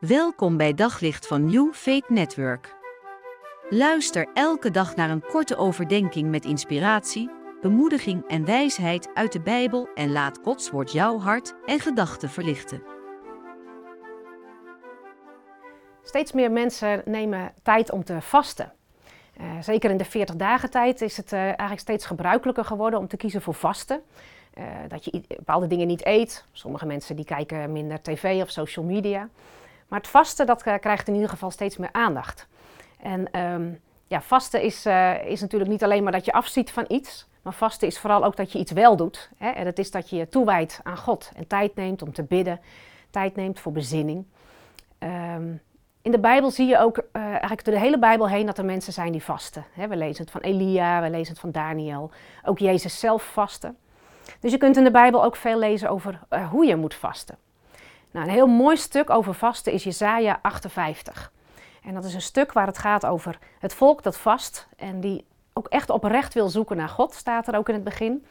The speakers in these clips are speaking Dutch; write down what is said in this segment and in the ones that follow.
Welkom bij Daglicht van New Faith Network. Luister elke dag naar een korte overdenking met inspiratie, bemoediging en wijsheid uit de Bijbel en laat Gods woord jouw hart en gedachten verlichten. Steeds meer mensen nemen tijd om te vasten. Uh, zeker in de 40 dagen tijd is het uh, eigenlijk steeds gebruikelijker geworden om te kiezen voor vasten. Uh, dat je bepaalde dingen niet eet. Sommige mensen die kijken minder tv of social media. Maar het vasten dat krijgt in ieder geval steeds meer aandacht. En um, ja, vasten is, is natuurlijk niet alleen maar dat je afziet van iets. Maar vasten is vooral ook dat je iets wel doet. Hè? En dat is dat je je toewijdt aan God. En tijd neemt om te bidden. Tijd neemt voor bezinning. Um, in de Bijbel zie je ook uh, eigenlijk door de hele Bijbel heen dat er mensen zijn die vasten. we lezen het van Elia, we lezen het van Daniel. Ook Jezus zelf vasten. Dus je kunt in de Bijbel ook veel lezen over hoe je moet vasten. Nou, een heel mooi stuk over vasten is Jesaja 58. En dat is een stuk waar het gaat over het volk dat vast en die ook echt oprecht wil zoeken naar God, staat er ook in het begin.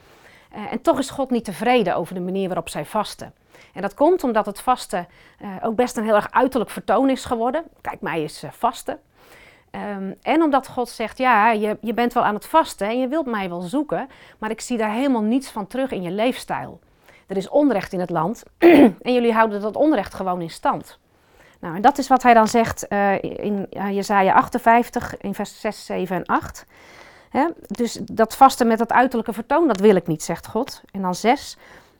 Uh, en toch is God niet tevreden over de manier waarop zij vasten. En dat komt omdat het vasten uh, ook best een heel erg uiterlijk vertoon is geworden. Kijk, mij is uh, vasten. Um, en omdat God zegt, ja, je, je bent wel aan het vasten en je wilt mij wel zoeken, maar ik zie daar helemaal niets van terug in je leefstijl. Er is onrecht in het land en jullie houden dat onrecht gewoon in stand. Nou, en dat is wat hij dan zegt uh, in Jesaja 58, in vers 6, 7 en 8. He, dus dat vasten met dat uiterlijke vertoon, dat wil ik niet, zegt God. En dan 6.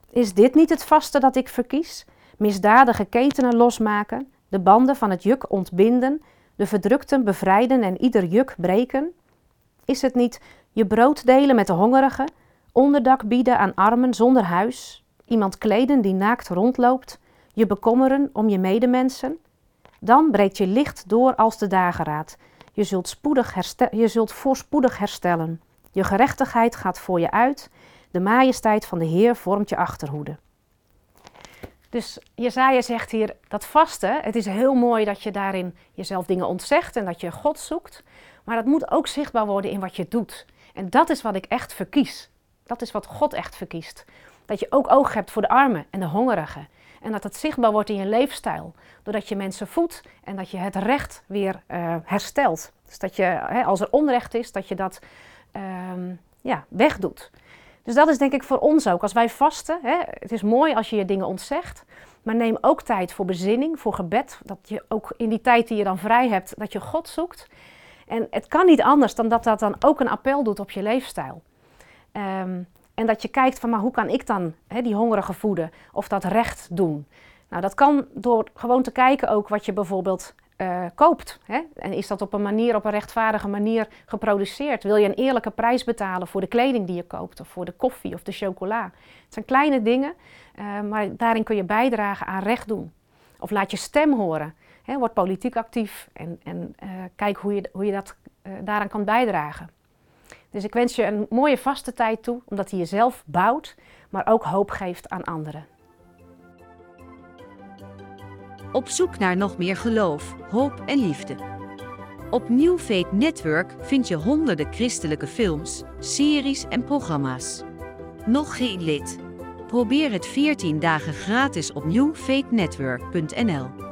Is dit niet het vaste dat ik verkies? Misdadige ketenen losmaken, de banden van het juk ontbinden, de verdrukten bevrijden en ieder juk breken? Is het niet je brood delen met de hongerigen, onderdak bieden aan armen zonder huis, iemand kleden die naakt rondloopt, je bekommeren om je medemensen? Dan breekt je licht door als de dageraad. Je zult, spoedig je zult voorspoedig herstellen. Je gerechtigheid gaat voor je uit de majesteit van de Heer vormt je achterhoede. Dus Jezaja zegt hier dat vasten, het is heel mooi dat je daarin jezelf dingen ontzegt en dat je God zoekt. Maar het moet ook zichtbaar worden in wat je doet. En dat is wat ik echt verkies. Dat is wat God echt verkiest. Dat je ook oog hebt voor de armen en de hongerigen. En dat het zichtbaar wordt in je leefstijl. Doordat je mensen voedt en dat je het recht weer uh, herstelt. Dus dat je, hè, als er onrecht is, dat je dat uh, ja, wegdoet. Dus dat is denk ik voor ons ook. Als wij vasten, hè, het is mooi als je je dingen ontzegt. Maar neem ook tijd voor bezinning, voor gebed. Dat je ook in die tijd die je dan vrij hebt, dat je God zoekt. En het kan niet anders dan dat dat dan ook een appel doet op je leefstijl. Um, en dat je kijkt van, maar hoe kan ik dan hè, die hongerigen voeden of dat recht doen? Nou, dat kan door gewoon te kijken ook wat je bijvoorbeeld uh, koopt. Hè? En is dat op een manier, op een rechtvaardige manier geproduceerd? Wil je een eerlijke prijs betalen voor de kleding die je koopt, of voor de koffie of de chocola? Het zijn kleine dingen, uh, maar daarin kun je bijdragen aan recht doen. Of laat je stem horen. Hè? Word politiek actief en, en uh, kijk hoe je, hoe je dat daaraan kan bijdragen. Dus ik wens je een mooie vaste tijd toe, omdat hij jezelf bouwt, maar ook hoop geeft aan anderen. Op zoek naar nog meer geloof, hoop en liefde. Op New Faith Network vind je honderden christelijke films, series en programma's. Nog geen lid? Probeer het 14 dagen gratis op newfaithnetwork.nl.